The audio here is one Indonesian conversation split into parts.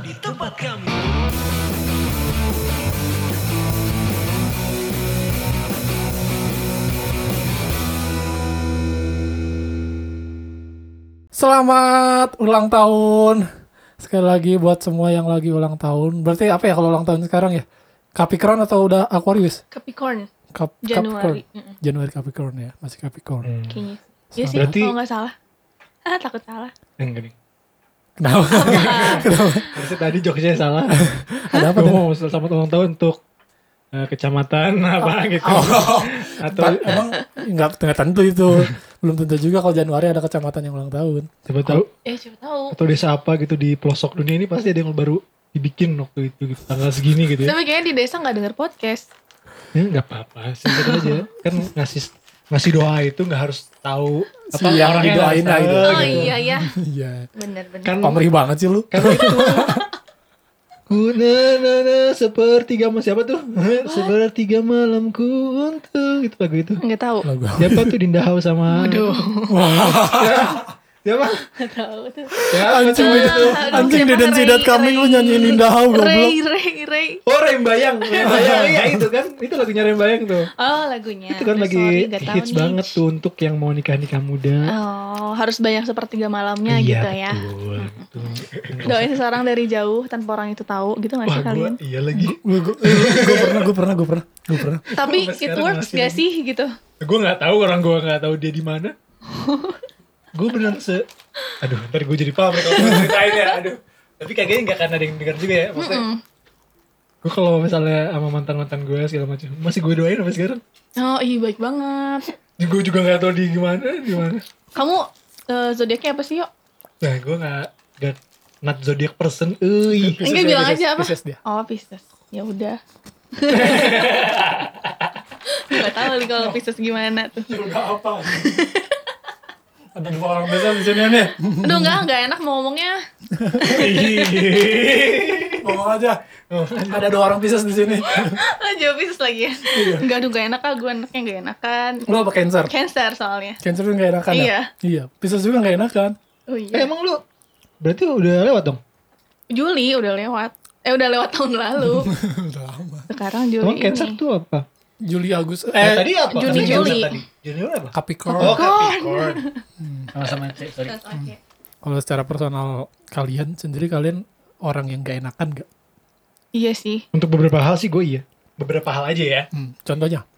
tetap di tempat kami. Selamat ulang tahun. Sekali lagi buat semua yang lagi ulang tahun. Berarti apa ya kalau ulang tahun sekarang ya? Capricorn atau udah Aquarius? Capricorn Cap Januari Capricorn. Januari Capricorn ya, masih Capricorn. kayaknya Iya sih Berarti- kalau nggak salah ah takut salah Enggak nih. Kenapa? Kenapa? Tadi jokesnya salah. Ada apa? Gue mau selamat ulang tahun untuk eh, kecamatan apa gitu. Oh, Atau Ta- emang nggak nggak tentu itu. Belum tentu juga kalau Januari ada kecamatan yang ulang tahun. coba tahu eh coba tahu atau desa apa gitu di pelosok dunia ini pasti ada yang baru dibikin waktu itu gitu, tanggal segini gitu ya. tapi kayaknya di desa nggak denger podcast Ya nggak apa-apa, singkat aja. Kan ngasih ngasih doa itu nggak harus tahu Si yang orangnya didoain lah itu. oh gitu. iya iya Iya. bener bener Kan Pamrih banget sih lu. karena itu Ku na na na sepertiga malam siapa tuh? sepertiga malamku untuk itu lagu itu. nggak tahu Lagu. Siapa tuh Dinda House sama aduh Siapa? tahu tuh Anjing did, Aduh, anjing siapa didn't see that Ray, coming lu nyanyiin Indah Hau goblok. Ray Ray Ray Oh Rembayang, Rembayang iya itu kan, itu lagunya Rembayang tuh. oh lagunya itu kan lagi sorry, hits nih. banget tuh untuk yang mau nikah nikah muda. oh harus banyak sepertiga malamnya iya gitu ya betul. betul. doain seseorang dari jauh tanpa orang itu tahu gitu nggak Wah sih kalian gua, iya lagi. Gue pernah, gue pernah, gue pernah, gue pernah. tapi it works gak sih gitu Gue nggak tahu orang gue nggak tahu dia di mana. gue bener se, aduh ntar gue jadi pamrik kalau gue ceritain ya, aduh. Tapi kayaknya nggak akan ada yang denger juga ya, maksudnya. Gue kalau misalnya sama mantan mantan gue segala macam, masih gue doain sampai sekarang. oh iya baik banget Gue juga nggak tahu di gimana, di mana. kamu eh, zodiaknya apa sih yuk Nah gue nggak nggak not zodiac person, euy. Enggak bilang Pisces, aja apa? Pisces dia. Oh Pisces. Ya udah. Gak tahu kalau Pisces gimana tuh. Juga apa? Ada dua orang biasa di sini nih. Aduh enggak, enggak enak mau ngomongnya. Ngomong aja. Ada dua orang Pisces di sini. Ah, Jawab Pisces lagi ya. Enggak, aduh gak enak ah. Gue anaknya gak enakan. Lu apa Cancer? Cancer soalnya. Cancer tuh gak enakan ya? Iya. Iya. Pisces juga gak enakan. Oh Eh, iya. emang lu berarti udah lewat dong? Juli udah lewat. Eh udah lewat tahun lalu. Udah lama. Sekarang Juli Emang cancer ini. tuh apa? Juli Agustus. Eh, Eh, tadi apa? Juni, Juli. Juni apa? Capricorn. Oh, Capricorn. Sama-sama C, sorry. Oke. Kalau secara personal kalian sendiri kalian orang yang gak enakan gak? Iya sih. Untuk beberapa hal sih gue iya. Beberapa hal aja ya. Hmm, contohnya?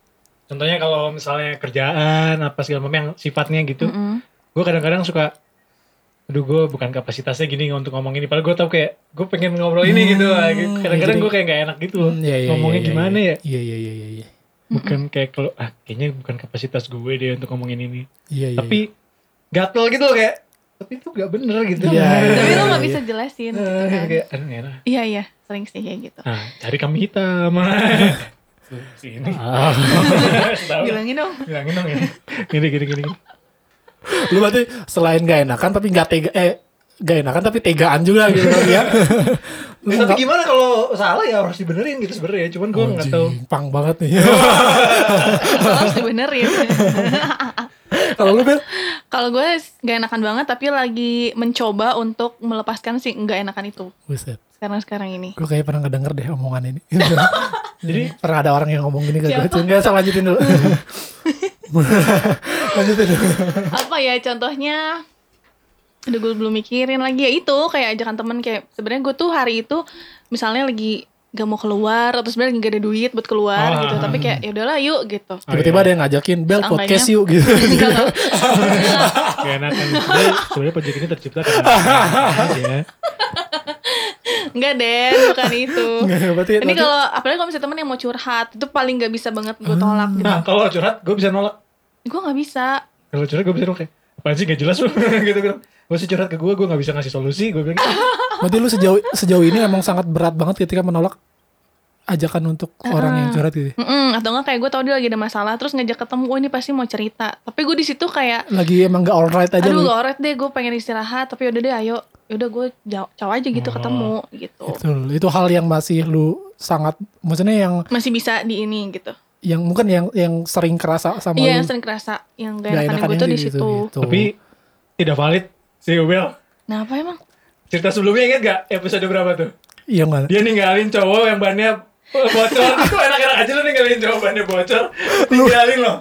Contohnya kalau misalnya kerjaan apa segala macam yang sifatnya gitu, Mm-mm. gue kadang-kadang suka, aduh gue bukan kapasitasnya gini untuk ngomong ini. Padahal gue tau kayak gue pengen ngobrol ini gitu. lah. Kadang-kadang jadi- gue kayak gak enak gitu loh. Hmm, iya, iya, Ngomongnya iya, iya, gimana iya. ya? Iya, iya, iya, iya, iya. Bukan kayak kalau ah kayaknya bukan kapasitas gue deh untuk ngomongin ini. Iya, iya. Tapi gatel gitu loh kayak. Tapi itu gak bener gitu. Iya, iya, Tapi lo iya, gak iya. bisa jelasin gitu Eh, kan. kayak aduh enak. Iya iya, sering sih kayak gitu. Nah, cari kambing hitam. Sini. Ah. Tahu. Bilangin dong. Bilangin dong ya. Gini, gini, gini. Lu berarti selain gak enakan tapi gak tega eh gak enakan tapi tegaan juga gitu kan ya. Ya, tapi gimana kalau salah ya harus dibenerin gitu sebenarnya. Cuman gue nggak tahu. Pang banget nih. Harus dibenerin. Kalau lu Bel? Kalau gue gak enakan banget tapi lagi mencoba untuk melepaskan si gak enakan itu Buset. sekarang sekarang ini. Gue kayak pernah ngedenger deh omongan ini. Jadi pernah ada orang yang ngomong gini ke gue. Enggak, saya lanjutin dulu. lanjutin dulu. Apa ya contohnya? Aduh gue belum mikirin lagi ya itu kayak ajakan temen kayak sebenarnya gue tuh hari itu misalnya lagi gak mau keluar atau sebenarnya gak ada duit buat keluar Ah. gitu tapi kayak ya udahlah yuk gitu. Tiba-tiba ada yang ngajakin Bel podcast yuk gitu. Enggak. Gak enakan. Sebenarnya sebenarnya project ini tercipta karena. Enggak deh, bukan itu. Enggak, berarti Ini kalau apalagi kalau misalnya temen yang mau curhat itu paling gak bisa banget gue tolak gitu. Nah, kalau curhat gue bisa nolak. Gue gak bisa. Kalau curhat gue bisa nolak apaan sih gak jelas lu gitu gitu. Gue sih curhat ke gue, gue gak bisa ngasih solusi. Gue bilang berarti lu sejauh sejauh ini emang sangat berat banget ketika menolak ajakan untuk orang yang curhat gitu. Mm-mm, atau enggak kayak gue tau dia lagi ada masalah terus ngajak ketemu, oh ini pasti mau cerita. Tapi gue di situ kayak Lagi emang gak alright aja aduh lu. gak alright deh gue pengen istirahat tapi udah deh ayo yaudah gue jauh, jauh aja gitu Oh. ketemu gitu Betul. Itu hal yang masih lu sangat maksudnya yang masih bisa di ini gitu yang mungkin yang yang sering kerasa sama iya lu. yang sering kerasa yang gak enakan enakan gue tuh di gitu, situ gitu. tapi tidak valid sih Bel. nah apa emang cerita sebelumnya inget gak episode berapa tuh? Iya mana? Dia ninggalin cowok yang bannya bocor. Itu enak-enak aja lu ninggalin cowok bannya bocor. Tinggalin loh.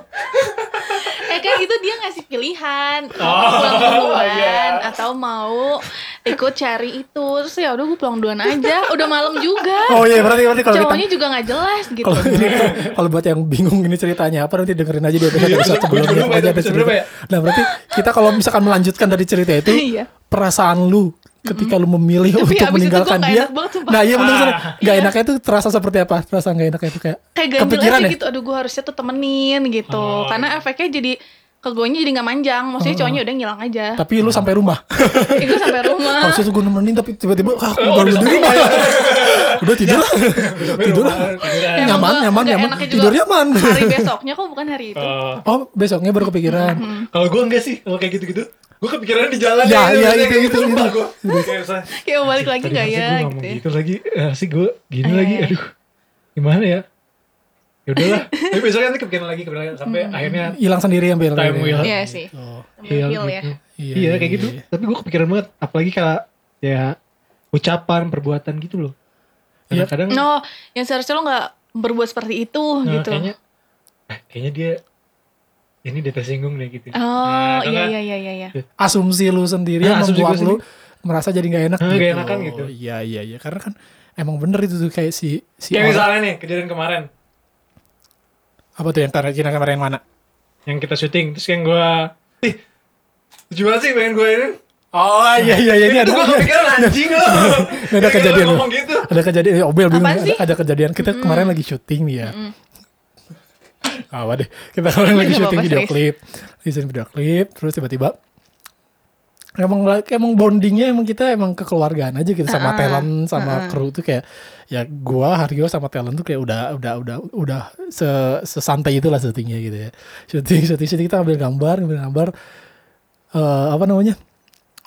Eh kan itu dia ngasih pilihan mau Oh, pulang duluan iya. atau mau ikut cari itu terus ya udah gue pulang duluan aja udah malam juga Oh iya berarti berarti kalau kita cowoknya juga nggak jelas gitu kalau ini kalau buat yang bingung ini ceritanya apa nanti dengerin aja di episode Iya, sebelumnya aja ada cerita. ya? Nah berarti kita kalau misalkan melanjutkan dari cerita itu Iya. perasaan lu ketika lu memilih Tapi untuk meninggalkan nggak dia. banget, nah iya benar benar. Ah. Gak enaknya itu terasa seperti apa? Perasaan gak enaknya itu kayak kayak kepikiran aja ya? gitu aduh gue harusnya tuh temenin gitu Oh, karena efeknya jadi ke gue jadi nggak manjang maksudnya cowoknya udah ngilang aja Tapi lu sampai rumah. itu sampai rumah Harusnya tuh gue nemenin tapi tiba-tiba ah, aku Oh, baru di rumah. ya. Udah tidur lah. tidur lah. Nyaman, nyaman, nyaman. Tidur nyaman. hari besoknya kok bukan hari itu Oh. Oh besoknya baru kepikiran. Kalau gue enggak sih, kalau kayak gitu-gitu. Gue kepikiran di jalan Ya, ya, iya, maksudnya itu, kayak itu, itu. gua. Kayak mau balik lagi gak ya gue gitu ya. gitu lagi, eh, sih gue gini lagi, aduh. Gimana ya? Ya udahlah. Tapi besoknya nanti kepikiran lagi, kepikiran lagi sampai Hmm. akhirnya Hilang sendiri ambil. time will. Iya sih Oh. Iya, Feel ya gitu. Iya, Iya, iya, kayak gitu. iya. Tapi gue kepikiran banget, apalagi kayak ya ucapan, perbuatan gitu loh. Iya. Kadang-kadang no yang seharusnya lo nggak berbuat seperti itu nah, gitu kayaknya eh, kayaknya dia ini dia tersinggung deh gitu. oh Nah, iya karena- iya iya iya iya Asumsi lu sendiri Nah, yang asumsi membuat lu sendiri. merasa jadi gak enak Nah, gitu. nggak enakan gitu. Iya iya iya karena kan emang bener itu tuh kayak si si Kayak orang- misalnya nih kejadian kemarin apa tuh yang kemarin kemarin yang mana? yang kita syuting terus yang gue ih lucu banget sih pengen gue ini. Oh iya iya iya ini ada gue kepikiran anjing loh ini ada kejadian ngomong gitu. Ada kejadian ya, Obel bingung Apaan ada, kejadian. Kita kemarin lagi syuting ya. Apa deh kita kemarin lagi syuting video klip, desain video klip, terus tiba-tiba emang emang bondingnya emang kita emang kekeluargaan aja gitu sama Ah, talent sama kru tuh kayak ya gua Haryo sama talent tuh kayak udah udah udah udah se sesantai itulah syutingnya gitu ya. Syuting syuting syuting kita ambil gambar ambil gambar eh apa namanya?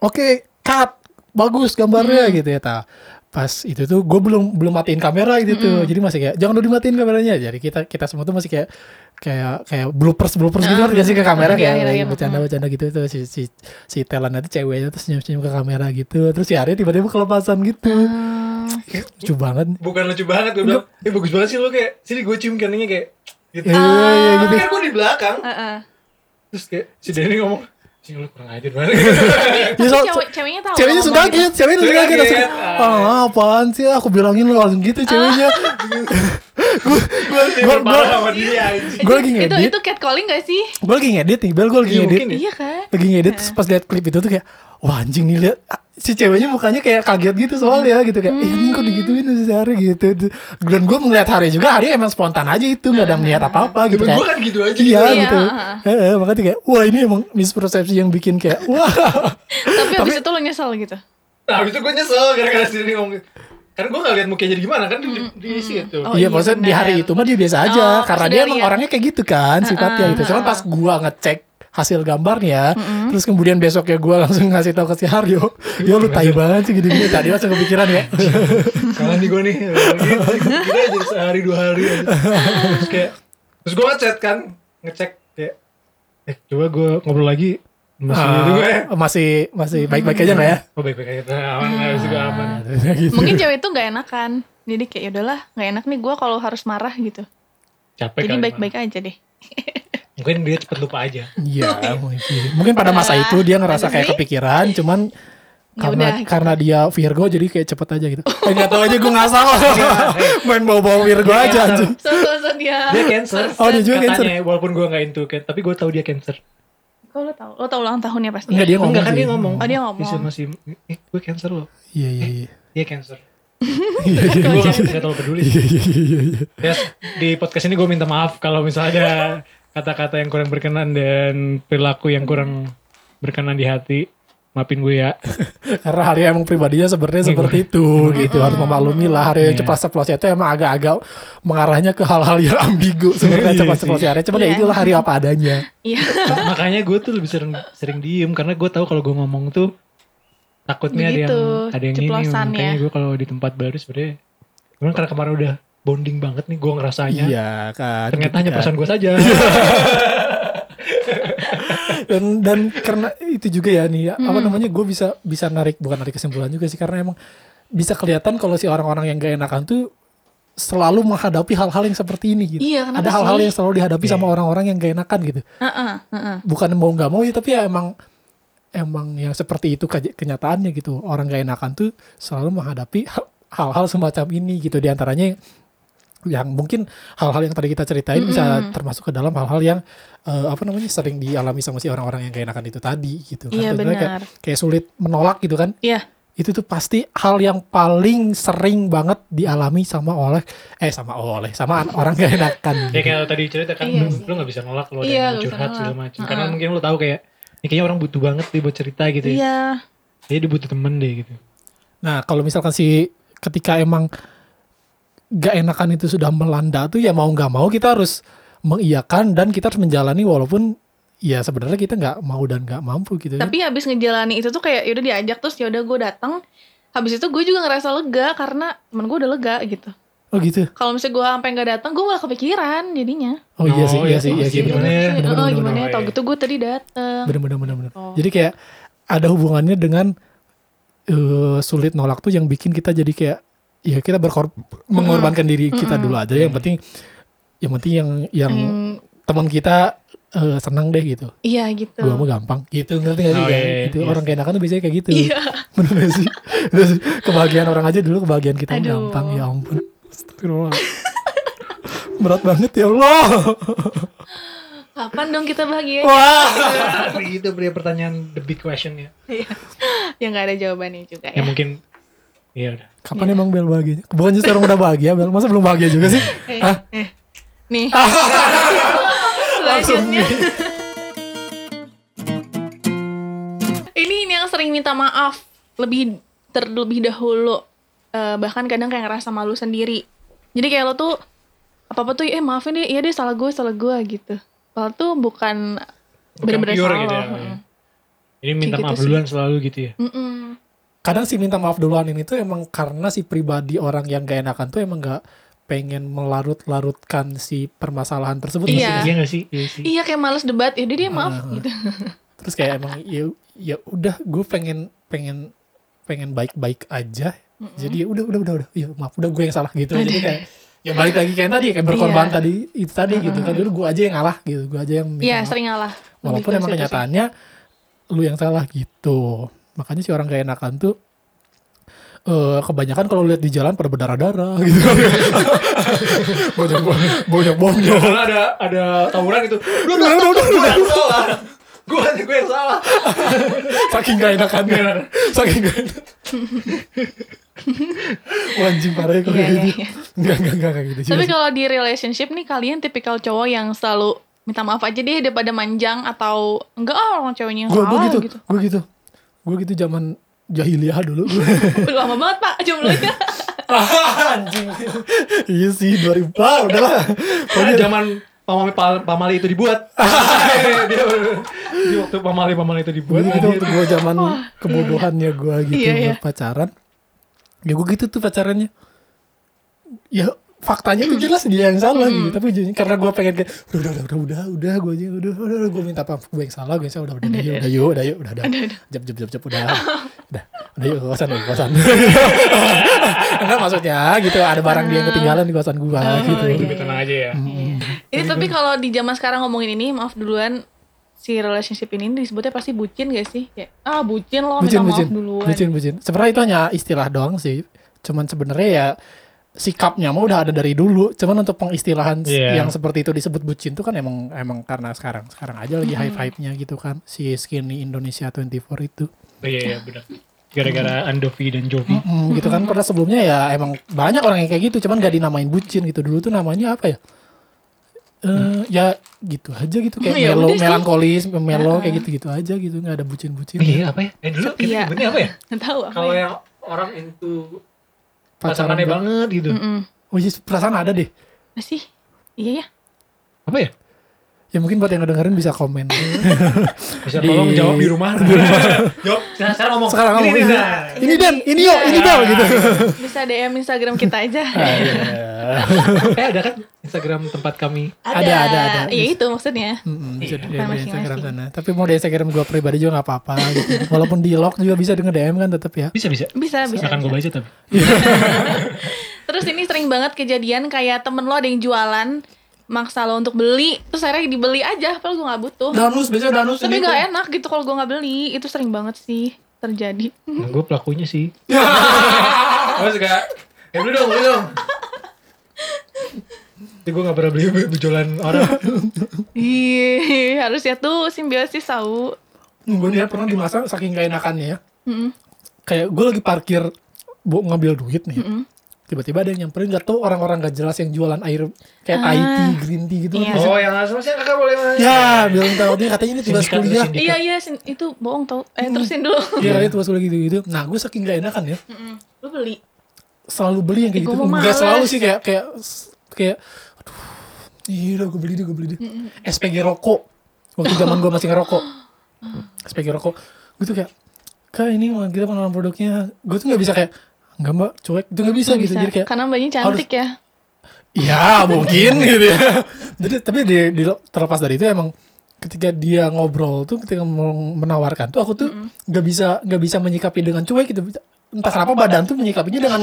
Oke cut bagus gambarnya gitu ya ta pas itu tuh gue belum belum matiin kamera gitu tuh. Jadi masih kayak jangan dulu dimatiin kameranya. Jadi kita kita semua tuh masih kayak kayak kayak bloopers bloopers gitu Ah, kan sih ke kamera iya, kayak iya, iya. bercanda bercanda gitu tuh si si si talent itu ceweknya tuh senyum senyum ke kamera gitu. Terus si Arya tiba-tiba kelepasan gitu. Hmm, lucu banget. Bukan lucu banget gue bilang eh bagus banget sih lo kayak sini gue cium keningnya kayak gitu. Iya, iya, iya, tapi gitu. kan gue di belakang. Heeh. terus kayak si Denny ngomong sih lu kurang ajar banget. Ya, so- cewek, ceweknya tahu ceweknya suka gitu. kaget ceweknya suka kaget langsung ah apaan sih? Aku bilangin lo langsung gitu ceweknya gue gue gue gue lagi itu ngedit itu catcalling gak sih? Gue lagi ngedit nih bel. Gue lagi Iya, ngedit. mungkin ya. iya kan? Lagi ngedit terus pas liat klip itu tuh kayak wah anjing nih liat. Ah, si ceweknya mukanya kayak kaget gitu soalnya gitu. Kayak eh ini kok digituin si Hari gitu. Dan gue melihat Hari juga Hari emang spontan aja itu nggak ada niat apa apa gitu kayak gue kan gitu aja iya Iya, gitu. Heeh, makanya kayak wah ini emang mispersepsi yang bikin kayak wah. Tapi abis itu lo nyesel gitu? Nah habis itu gue nyesel gara-gara si Denny ngomong karena gue gak liat mukanya jadi gimana kan di, di, di situ Oh, iya, iya, maksudnya di hari itu mah dia biasa aja Oh, karena dia emang lihat. orangnya kayak gitu kan sifatnya gitu. Cuman pas gua ngecek hasil gambarnya, terus kemudian besoknya gua langsung ngasih tahu ke si Haryo, yo lu tai banget sih gini-gini. Tadi langsung kepikiran ya. Kalah nih gue nih gitu, Kira aja sehari dua hari aja. Terus kayak Terus gue ngechat kan Ngecek kayak Eh coba gue ngobrol lagi Masih Ah, gitu gue masih masih baik-baik aja nggak ya? Oh baik-baik aja Aman Habis itu aman gitu. mungkin cewek itu gak enakan jadi kayak yaudahlah gak enak nih gue kalau harus marah gitu Capek jadi baik-baik aja deh. Mungkin dia cepet lupa aja Iya, mungkin. Mungkin pada masa itu dia ngerasa kayak kepikiran, cuman Ya karena udah, gitu. karena dia Virgo jadi kayak cepet aja gitu. Eh nggak tahu aja gue ngasal. Main bawa-bawa Virgo aja anjing. so so so dia Dia cancer Oh, dia juga cancer. Katanya walaupun gue gak into kan Tapi gue tahu dia cancer kok lo tau lo tau ulang tahunnya pasti Enggak dia ngomong. Enggak kan dia ngomong Oh, dia ngomong. Masih, masih Eh gue cancer loh Iya iya iya. Dia cancer Iya iya Gue iya. gak, terlalu peduli Iya iya iya iya. Ya, di podcast ini gue minta maaf kalau misalnya ada kata-kata yang kurang berkenan dan perilaku yang kurang berkenan di hati. Maafin gue ya. Karena hari emang pribadinya sebenarnya seperti itu gitu harus memaklumi lah hari yang Iya. cepat ceplos itu emang agak-agak mengarahnya ke hal-hal yang ambigu sebenarnya Iya ceplos hari cuma ya Iya. itulah hari apa adanya iya Makanya gue tuh lebih sering sering diem karena gue tahu kalau gue ngomong tuh takutnya ada yang Begitu, ada yang ini. Makanya ya. gue kalau di tempat baru sebenarnya cuman karena kemarin udah bonding banget nih gue ngerasanya. iya kan Ternyata hanya kan. perasaan gue saja. dan dan karena itu juga ya nih ya, Hmm. apa namanya gue bisa bisa narik bukan narik kesimpulan juga sih karena emang bisa kelihatan kalau si orang-orang yang gak enakan tuh selalu menghadapi hal-hal yang seperti ini gitu. Iya, Ada hal-hal yang selalu dihadapi sama orang-orang yang gak enakan gitu. Heeh, heeh. Bukan mau nggak mau ya tapi ya emang emang yang seperti itu ke- kenyataannya gitu. Orang gak enakan tuh selalu menghadapi ha- hal-hal semacam ini gitu. Di antaranya yang mungkin hal-hal yang tadi kita ceritain bisa termasuk ke dalam hal-hal yang eh, apa namanya sering dialami sama si orang-orang yang gak enakan itu tadi gitu kan. Iya, Sebenarnya kayak, benar. kayak sulit menolak gitu kan. Iya. Itu tuh pasti hal yang paling sering banget dialami sama oleh eh sama oleh sama orang gak enakan. Ya Gitu. kayak lo tadi cerita kan Iya lu, lu gak bisa nolak lo ada Iya, yang curhat segala macam. Karena mungkin lo tahu kayak ini kayaknya orang butuh banget nih buat cerita gitu ya. Iya. Jadi dia butuh temen deh gitu. Nah, kalau misalkan si ketika emang gak enakan itu sudah melanda tuh ya mau nggak mau kita harus mengiyakan dan kita harus menjalani walaupun ya sebenarnya kita nggak mau dan nggak mampu gitu kan. Tapi habis ngejalani itu tuh kayak yaudah diajak terus yaudah gue datang. Habis itu gue juga ngerasa lega karena temen gue udah lega gitu. Oh gitu. Kalau misalnya gue sampai nggak datang, gue malah kepikiran jadinya. Oh, iya sih, Oh, iya iya, sih, iya sih. Gimana ya? Bener, oh, gimana ya? Tau iya. gitu gue tadi datang. Bener, bener, bener, bener. Oh. Jadi kayak ada hubungannya dengan eh, sulit nolak tuh yang bikin kita jadi kayak ya kita berkor mengorbankan diri kita dulu aja. Yang penting yang penting yang yang Hmm, teman kita eh, senang deh gitu. iya gitu. Gua mau gampang gitu ngerti gak sih Oh, Kayak iya, iya, gitu iya. orang kayak enakan tuh biasanya kayak gitu Iya. bener gak sih Terus kebahagiaan orang aja dulu kebahagiaan kita Aduh. gampang ya ampun Astagfirullah berat banget ya Allah Kapan dong kita bahagia? wah itu beri pertanyaan the big question ya. ya nggak ada jawabannya juga Ya ya. mungkin Iya udah. kapan emang Bel bahagianya bukannya sekarang udah bahagia Bel masa belum bahagia juga sih Eh, Hah? eh. Nih. Selanjutnya. ini ini yang sering minta maaf lebih terlebih dahulu Eh, bahkan kadang kayak ngerasa malu sendiri jadi kayak lo tuh apa apa tuh eh maafin deh iya deh salah gue salah gue gitu Padahal tuh bukan Bukan bener-bener salah gitu ya. lo. Mm-mm. Ini minta Kayak maaf gitu sih. duluan selalu gitu ya. Mm-mm. Kadang si minta maaf duluan ini tuh emang karena si pribadi orang yang gak enakan tuh emang gak pengen melarut-larutkan si permasalahan tersebut Iya. gak sih? Iya gak sih? Iya sih. iya kayak males debat ya dia maaf Ah, gitu terus kayak emang ya ya udah gue pengen pengen pengen baik-baik aja jadi ya udah udah udah udah ya maaf udah gue yang salah gitu jadi kayak ya balik lagi kayak tadi kayak berkorban Iya. tadi itu tadi gitu kan dulu gue aja yang ngalah gitu gue aja yang Iya sering ngalah walaupun emang sih. kenyataannya lu yang salah gitu makanya si orang gak enakan tuh eh kebanyakan kalau lihat di jalan pada berdarah-darah gitu banyak banyak bonyol Karena ada ada tawuran itu. Lu udah udah yang salah. Gue gue yang salah. saking gak enakannya saking gak enak Wah, anjing parah ya kalau Iya, kayak iya, gitu iya. enggak enggak enggak kayak gitu Tapi kalau di relationship nih kalian tipikal cowok yang selalu minta maaf aja deh daripada manjang atau enggak ah orang cowoknya yang gue gue salah gitu gitu. gue gitu gue gitu zaman jahiliyah dulu Udah lama banget pak jomblonya. anjing iya sih 2000 ah udahlah Pokoknya zaman pamali pamali itu dibuat. dia di waktu pamali pamali itu dibuat. Gitu waktu gue zaman kebodohannya gue gitu Iya, iya. pacaran. Ya gue gitu tuh pacarannya. Ya faktanya tuh jelas dia yang salah gitu. Tapi jadinya karena gue pengen kayak udah udah udah udah udah gue aja udah udah, udah gue minta maaf gue yang salah gue yang salah udah udah udah yuk udah yuk udah yuk udah udah jep jep jep jep udah udah udah yuk yuk ke kosan. Enggak maksudnya gitu ada barang dia yang ketinggalan di kosan gue gitu. iya. Lebih tenang aja ya. ini tapi kalau di zaman sekarang ngomongin ini maaf duluan si relationship ini disebutnya pasti bucin gak sih? Kayak ah bucin lo bucin minta maaf duluan. bucin bucin sebenarnya itu hanya istilah doang sih cuman sebenarnya ya sikapnya mah udah ada dari dulu cuman untuk pengistilahan Iya. yang seperti itu disebut bucin tuh kan emang emang karena sekarang sekarang aja lagi hype hype nya gitu kan si skinny Indonesia 24 itu Oh, iya iya benar. Gara-gara Andovi dan Jovi. Mm, gitu kan pada sebelumnya ya emang banyak orang yang kayak gitu cuman gak dinamain bucin gitu dulu tuh namanya apa ya Eh ya gitu aja gitu kayak Ya melo melankolis melo kayak gitu gitu aja gitu nggak ada bucin bucin Iya apa ya? Eh dulu kita Iya. nyebutnya apa ya? Nggak tahu apa. Kalau ya. yang orang itu pacaran banget gitu. Mm-mm. oh iya perasaan ada deh Masih? Iya ya. Apa ya? Ya mungkin buat yang ngedengerin bisa komen. Bisa Di- tolong jawab di rumah. Jawab. Nah, sekarang ngomong. Sekarang Ini, ngomong, ini, ini, nah. ini Dan, ini yo, ini Bel gitu. Bisa DM Instagram kita aja. Eh ada kan Instagram tempat kami. Ada, ada, ada. Iya itu maksudnya. Mm-mm, bisa di Kan DM di Instagram sana. Tapi mau di Instagram gue pribadi juga nggak apa-apa gitu. Walaupun di lock juga bisa dengan DM kan tetap ya. Bisa bisa. Bisa, bisa. Akan gue bisa. baca tapi. Terus ini sering banget kejadian kayak temen lo ada yang jualan maksa lo untuk beli terus akhirnya dibeli aja padahal gue nggak butuh Danus biasanya Danus tapi nggak enak gitu kalau gue nggak beli itu sering banget sih terjadi Nah, gue pelakunya sih. Gue suka. Ya beli dong, beli dong. Tapi gue gak pernah beli bujulan orang. iya harusnya tuh simbiosis tahu Gue dia pernah di masa saking gak enakannya ya. Mm-mm. Kayak gue lagi parkir bu ngambil duit nih. Mm-mm. Tiba-tiba ada yang nyamperin gak tau orang-orang gak jelas yang jualan air kayak Ah. Tea, green tea gitu. Iya. Oh yang langsung sih kakak boleh mas. Ya, bilang tahu dia katanya ini tugas Sindikat, kuliah. iya iya itu bohong tau eh terusin dulu Iya, katanya tugas kuliah gitu-gitu. Nah, gue saking gak enakan ya. Mm-mm. lu beli Selalu beli yang kayak Ih, gitu. males. selalu sih kayak kayak kayak aduh. Iya, udah gue beli deh, gue beli deh. SPG rokok. Waktu zaman gue masih ngerokok. SPG rokok. Gue tuh kayak Kak ini kita pengenalan produknya. Gue tuh gak bisa kayak Enggak mbak, cuek. Itu gak bisa Nggak gitu. bisa. Jadi kayak karena mbaknya cantik ya. Ya mungkin gitu ya. Jadi tapi di, di- terlepas dari itu emang ketika dia ngobrol tuh ketika mau menawarkan tuh aku tuh nggak bisa nggak bisa menyikapi dengan cuek gitu. Entah kenapa badan tuh menyikapinya dengan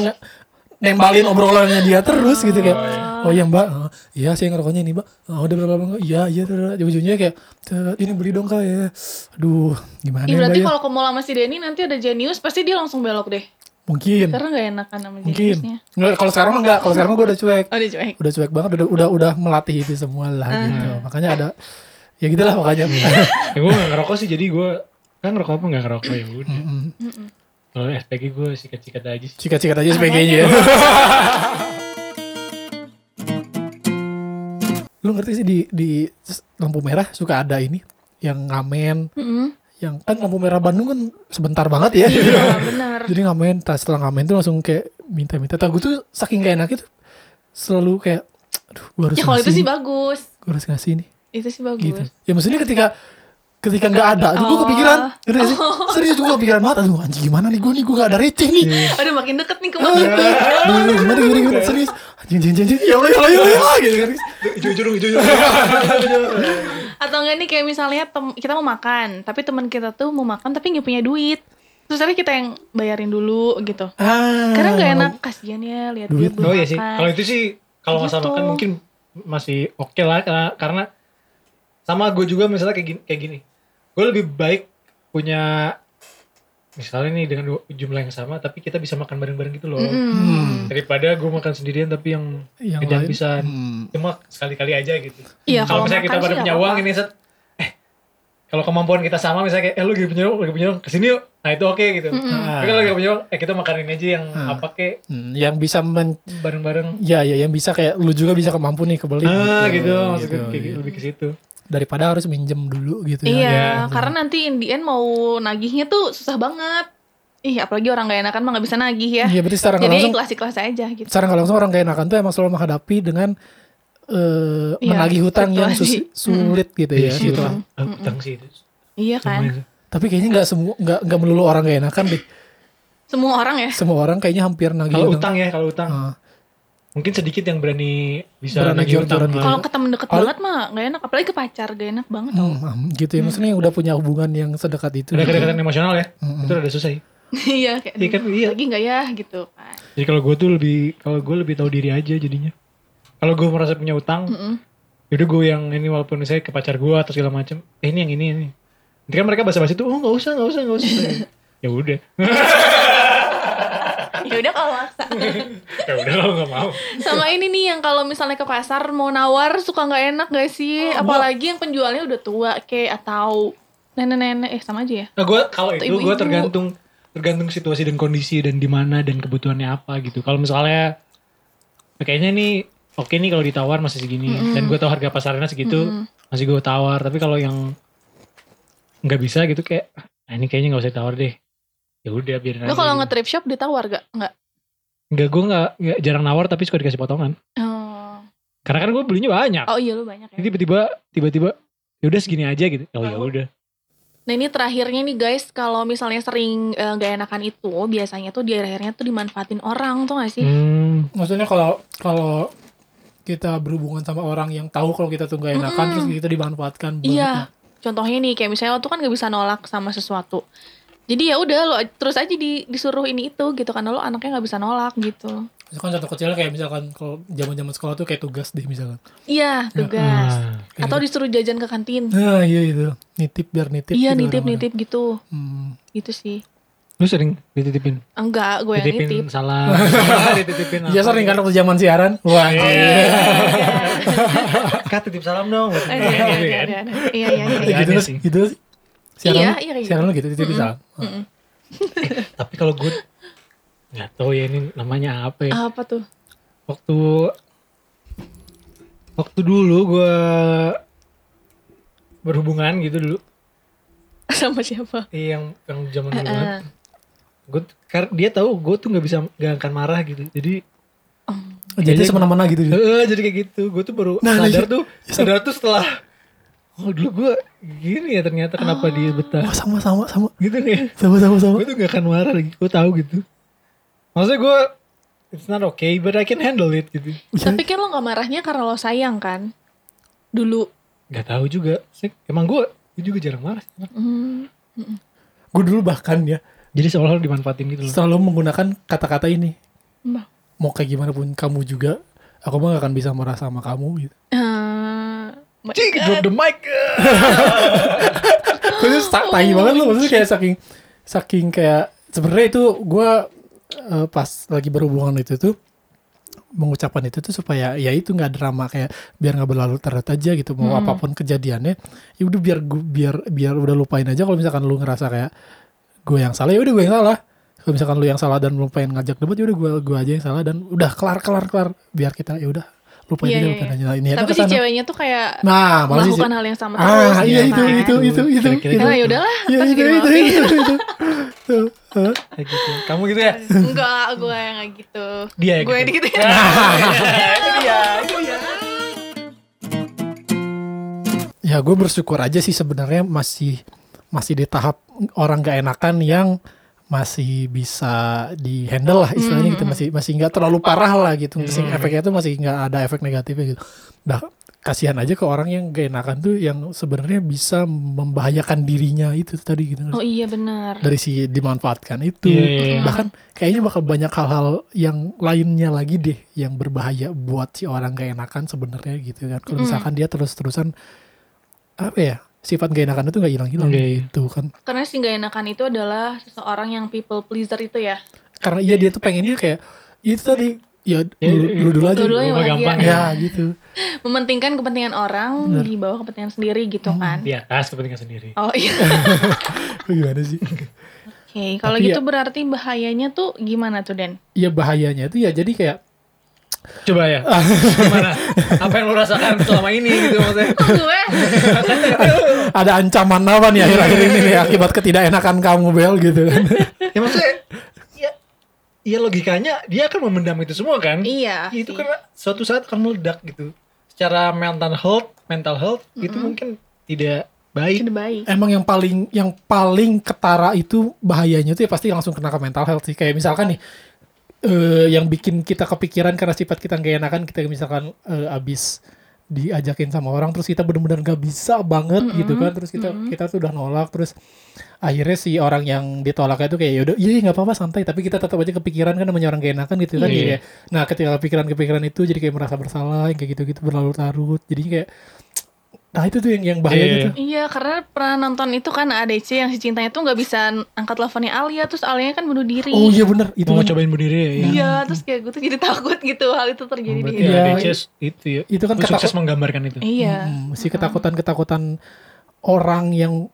nembalin obrolannya dia terus gitu kayak oh iya. Mbak. Oh, iya saya ngerokoknya ini mbak. Oh, udah berapa lama? Iya iya terus ujungnya kayak "Teh, ini beli dong kak. Ya. Aduh gimana ya, berarti mbak ya? kalau ke mall sama si Denny nanti ada Genius pasti dia langsung belok deh mungkin. Karena nggak enakan sama mungkin. nggak kalau sekarang mah nggak kalau sekarang gue udah cuek. Oh dia cuek? Udah cuek banget udah udah udah melatih itu semua lah gitu. Makanya ada ya gitulah makanya Ya gue gak ngerokok sih jadi gue kan ngerokok apa gak ngerokok ya udah. Mm-mm. Kalau SPG gue sikat-sikat aja sih. sikat-sikat aja sebagainya ya. lu ngerti sih di di lampu merah suka ada ini yang ngamen. Mm-mm. Yang kan lampu merah Bandung kan sebentar banget ya iya benar jadi ngamen tas setelah ngamen tuh langsung kayak minta-minta tak gue tuh saking gak enak itu selalu kayak aduh gue harus ya kalau itu sih bagus gue harus ngasih nih itu sih bagus gitu ya maksudnya ketika ketika nggak ada tuh gue Oh. kepikiran ngerti nggak sih serius gue kepikiran banget aduh anjing gimana nih gue nih gue gak ada receh nih aduh makin deket nih ke Aduh, aduh, gimana gimana gimana serius anjing anjing anjing ya ya Allah ya Allah ya Allah, gitu kan Jujur, jujur. Atau enggak nih kayak misalnya tem- kita mau makan tapi teman kita tuh mau makan tapi nggak punya duit terus akhirnya kita yang bayarin dulu gitu ah karena nggak enak kasihan ya lihat Duit. dia Oh iya sih. Kalau itu sih kalau masalah Gitu. makan mungkin masih oke lah karena, karena sama gue juga misalnya kayak gini, kayak gini. Gue lebih baik punya misalnya nih dengan jumlah yang sama tapi kita bisa makan bareng-bareng gitu loh. Hmm, Daripada gue makan sendirian tapi yang yang pisan. hmm. cuma sekali-kali aja gitu. Iya, kalau kalau misalnya kita pada punya uang ini set eh kalau kemampuan kita sama misalnya kayak eh lu lagi punya uang, lagi punya uang ke sini yuk. Nah itu oke gitu. Tapi kalau lagi nggak punya uang, eh kita makanin aja yang Ah. apa kek Hmm, yang bisa men bareng-bareng. ya ya yang bisa kayak lu juga bisa kemampu nih kebeli Ah gitu, maksudnya gitu, kayak gitu. lebih ke situ. Daripada harus minjem dulu gitu Iya, ya. karena nanti in the end mau nagihnya tuh susah banget. Ih, apalagi orang gak enakan mah gak bisa nagih ya. Iya berarti secara Jadi langsung ikhlas-ikhlas aja gitu. secara nggak langsung orang gak enakan tuh emang selalu menghadapi dengan eh Iya, menagih hutang yang sus- sulit gitu ya. Iya gitu. utang. Ah, utang sih itu. Iya kan? Tapi kayaknya nggak semua nggak nggak melulu orang gak enakan deh. Semua orang ya. Semua orang kayaknya hampir nagih Kalau hutang. utang ya, kalau utang. Ah, Mungkin sedikit yang berani bisa Berani nagih utang. gitu. Kalau ke temen deket Kalau- banget mah gak enak. Apalagi ke pacar gak enak banget. hmm, hmm, gitu ya maksudnya yang udah punya hubungan yang sedekat itu. Ada gitu. kedekatan emosional ya, Mm-mm. itu rada susah ya. Iya kayak Iya kan, iya. lagi gak ya gitu. Jadi kalau gue tuh lebih, kalau gue lebih tahu diri aja jadinya. Kalau gue merasa punya utang, Mm-mm. yaudah gue yang ini walaupun misalnya ke pacar gue atau segala macem, eh ini yang ini ini. Nanti kan mereka basa-basi tuh, oh nggak usah nggak usah nggak usah. ya udah, Ya udah kalau maksa. ya udah kalau nggak mau. Sama ini nih yang kalau misalnya ke pasar mau nawar suka nggak enak gak sih? Apalagi yang penjualnya udah tua kayak atau nenek-nenek eh sama aja ya. Nah gue kalau itu gue tergantung tergantung situasi dan kondisi dan di mana dan kebutuhannya apa gitu. Kalau misalnya kayaknya nih oke nih kalau ditawar masih segini dan gue tahu harga pasarnya segitu masih gue tawar. Tapi kalau yang nggak bisa gitu kayak ah, ini kayaknya nggak usah tawar deh. Ya udah biarin Lo aja. kalau nge-trip shop ditawar gak? Nggak. Nggak gue nggak nggak- jarang nawar tapi suka dikasih potongan. Oh. Karena kan gue belinya banyak. Oh iya lu banyak ya. Jadi tiba-tiba tiba-tiba ya udah segini aja gitu. Oh ya udah. Nah ini terakhirnya nih guys, kalau misalnya sering eh, gak enakan itu, biasanya tuh di akhirnya tuh dimanfaatin orang tuh gak sih? Hmm. Maksudnya kalau kalau kita berhubungan sama orang yang tahu kalau kita tuh gak enakan terus kita dimanfaatkan Iya. Contohnya nih kayak misalnya lo tuh kan gak bisa nolak sama sesuatu. Jadi ya udah lo terus aja di, disuruh ini itu gitu karena lo anaknya nggak bisa nolak gitu. Misalkan contoh kecilnya kayak misalkan kalau zaman-zaman sekolah tuh kayak tugas deh misalkan. Iya tugas. Ah. Atau disuruh jajan ke kantin. Nah iya itu nitip biar nitip. Iya gitu nitip kadang-kadang. nitip gitu. Hmm. Gitu sih. Lu sering dititipin? Enggak, gue yang Dititipin nitip. salam. dititipin Iya sering kan waktu zaman siaran. Wah Iya, iya. Kak titip salam dong. Iya, iya, iya. Eh, iya. gitu Iya sih. Gitu. Siaran, Iya, lu- iya kayak siaran gitu. lu gitu titip salam. Mm-mm. Tapi kalau gue nggak tahu ya ini namanya apa ya. Apa tuh? Waktu waktu dulu gue berhubungan gitu dulu. Sama siapa? Iya, yang yang zaman dulu Heeh. banget. Gue karena dia tahu gue tuh nggak bisa nggak akan marah gitu. Jadi Jadi semena-mena gitu. dia. Eh, jadi kayak gitu. Gue tuh baru Nah, sadar iya. tuh, sadar tuh setelah Oh dulu gue gini ya ternyata kenapa dia betah Wah sama sama sama gitu nih. sama sama sama. Gue tuh gak akan marah lagi. Gue tahu gitu. Maksudnya gue it's not okay, but I can handle it gitu. Tapi kan lo gak marahnya karena lo sayang kan? Dulu. Gak tahu juga. Sih, Emang gue, gue juga jarang marah. Hmm. Gue dulu bahkan ya Jadi seolah-olah dimanfaatin gitu loh. selalu menggunakan kata-kata ini. Mbak. Mau kayak gimana pun kamu juga, aku mah gak akan bisa marah sama kamu gitu. Ah, Cik, drop the mic. Tak tai banget loh maksudnya kayak saking saking kayak sebenarnya itu gue pas lagi berhubungan itu tuh mengucapkan itu tuh supaya ya itu nggak drama kayak biar nggak berlalu terus aja gitu mau Hmm. apa pun kejadiannya ya udah biar gua, biar biar udah lupain aja kalau misalkan lu ngerasa kayak gue yang salah ya udah gue yang salah kalau misalkan lu yang salah dan lu pengen ngajak debat ya udah gue gue aja yang salah dan udah kelar kelar kelar biar kita ya udah lupain Iya, aja iya, lupain iya. ini Tapi si ceweknya tuh kayak nah melakukan hal yang sama terus. ah iya gitu itu kan. itu itu itu itu Nah yaudahlah, Iya ntar itu juga itu itu itu. Tuh, hah? Kayak gitu. Kamu gitu ya? Enggak, gue yang gak gitu. Dia yang gue gitu. gitu. itu dia, itu dia. Ya gue bersyukur aja sih sebenarnya masih masih di tahap orang gak enakan yang masih bisa di handle lah istilahnya gitu. Masih masih nggak terlalu parah lah gitu. Masih efeknya tuh masih nggak ada efek negatifnya gitu. Nah kasihan aja ke orang yang gak enakan tuh yang sebenarnya bisa membahayakan dirinya itu tadi gitu. Oh iya benar. dari si dimanfaatkan itu. Iya, iya, iya. bahkan kayaknya bakal banyak hal-hal yang lainnya lagi deh yang berbahaya buat si orang gak enakan sebenarnya gitu kan. Kalau misalkan dia terus-terusan apa ya sifat gak enakan itu gak hilang-hilang Iya, iya. gitu kan Karena si gak enakan itu adalah seseorang yang people pleaser itu ya. karena iya dia tuh pengennya kayak itu tadi ya Ya, dulu, ya, dulu, dulu aja Dulu yang gampang ya gitu Mementingkan kepentingan orang di bawah kepentingan sendiri gitu kan. Di atas kepentingan sendiri. Oh iya. gimana sih Oke, kalau Tapi gitu ya- berarti bahayanya tuh gimana tuh Den? Iya bahayanya itu ya jadi kayak Coba ya. Gimana? Apa yang lo rasakan selama ini gitu maksudnya? Kok gue? ada ancaman apa nih akhir-akhir ini nih akibat ketidakenakan kamu Bel gitu kan ya maksudnya ya, ya logikanya dia akan memendam itu semua kan iya. Ya, itu karena suatu saat akan meledak gitu secara mental health mental health itu mungkin tidak baik baik. emang yang paling yang paling ketara itu bahayanya tuh ya pasti langsung kena ke mental health sih kayak misalkan nih eh yang bikin kita kepikiran karena sifat kita gak enakan kita misalkan eh, abis diajakin sama orang terus kita benar-benar gak bisa banget gitu kan. Terus kita kita tuh udah nolak terus akhirnya si orang yang ditolak itu kayak yaudah iya nggak apa-apa santai. Tapi kita tetap aja kepikiran kan namanya orang gak enakan gitu kan Iya. Jadi kayak, nah ketika kepikiran-kepikiran itu jadi kayak merasa bersalah kayak gitu-gitu berlarut-larut. Jadi kayak nah itu tuh yang yang bahaya Iya, gitu Iya, karena pernah nonton itu kan ADC yang si cintanya tuh nggak bisa angkat teleponnya Alia, terus Alia kan bunuh diri. oh iya bener itu mau kan cobain bunuh diri ya, ya. Iya, terus kayak gue tuh jadi takut gitu hal itu terjadi Oh, di berarti Iya. itu ya itu kan Lu sukses ketakut- menggambarkan itu Iya. Hmm, si ketakutan-ketakutan orang yang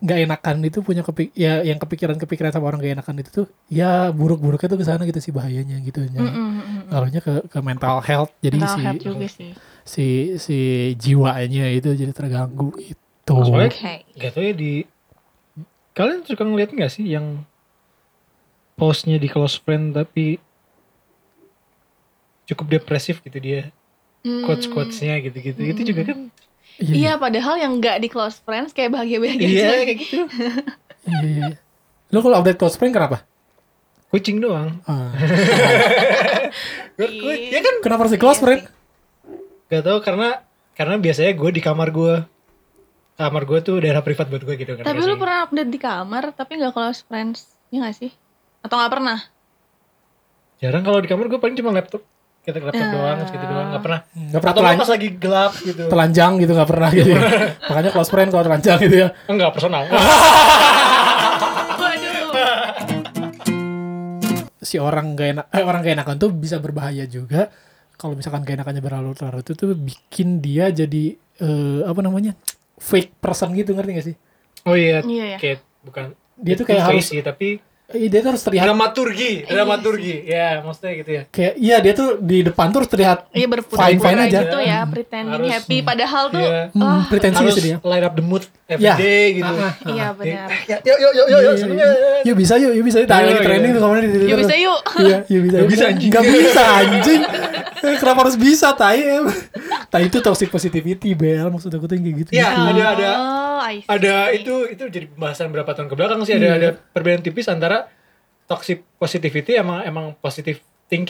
nggak enakan itu punya kepik ya yang kepikiran-kepikiran sama orang gak enakan itu tuh ya buruk-buruknya tuh ke sana gitu sih bahayanya gitu ya. Mm, mm, mm, mm. Ke ke mental health jadi Mental si health juga sih. Si si jiwanya itu jadi terganggu itu. Soalnya Oke. gak tau ya di kalian suka ngeliat gak sih yang postnya di close friend tapi cukup depresif gitu dia quotes quotesnya gitu-gitu itu juga kan Iya, padahal yang nggak di close friends kayak bahagia-bahagia. iya aja. kayak gitu Iya, iya. Lo kalau update close friend kenapa? kucing doang Ah. Gua- ya kan Kenapa harus di close friend? Gak tau karena karena biasanya gue di kamar gue kamar gue tuh daerah privat buat gue gitu kan Tapi lu pernah update di kamar tapi nggak close friends, ya nggak sih? Atau nggak pernah? jarang kalau di kamar gue paling cuma laptop kita laptop doang gitu doang nggak pernah Gak pernah atau telan- pas lagi gelap gitu telanjang gitu gak pernah gitu ya. Makanya close friend kalau telanjang gitu ya. enggak personal. Si orang gak enak, eh, orang gak enakan tuh bisa berbahaya juga. Kalau misalkan gak enakannya berlarut-larut itu tuh bikin dia jadi eh, apa namanya fake person gitu ngerti gak sih? oh iya Iya, iya. kayak bukan Dia tuh kayak face harus- sih tapi dia tuh harus terlihat dramaturgi Iya dramaturgi ya maksudnya gitu ya kayak iya dia tuh di depan tuh harus terlihat Iya berpura-pura Fine, fine aja. gitu ya, pretending Harus- happy. Padahal tuh, Iya. hmm, ah, pretensius harus dia. light up the mood every Ya. day gitu Ah, ah. iya benar. Ya, yuk yuk yuk yuk, yuk. Yuk bisa yuk, yuk bisa yuk. Iya, lagi iya. training tuh kemarin. Yuk bisa yuk. Iya, yuk bisa. Yuk. bisa, anjing. Nggak bisa anjing. Kenapa harus bisa tai? Tai itu toxic positivity, Bel. Maksud aku tuh yang kayak gitu. Iya, ada ada Oh, ada itu itu jadi pembahasan berapa tahun ke belakang sih ada Iya. ada perbedaan tipis antara toxic positivity emang emang positif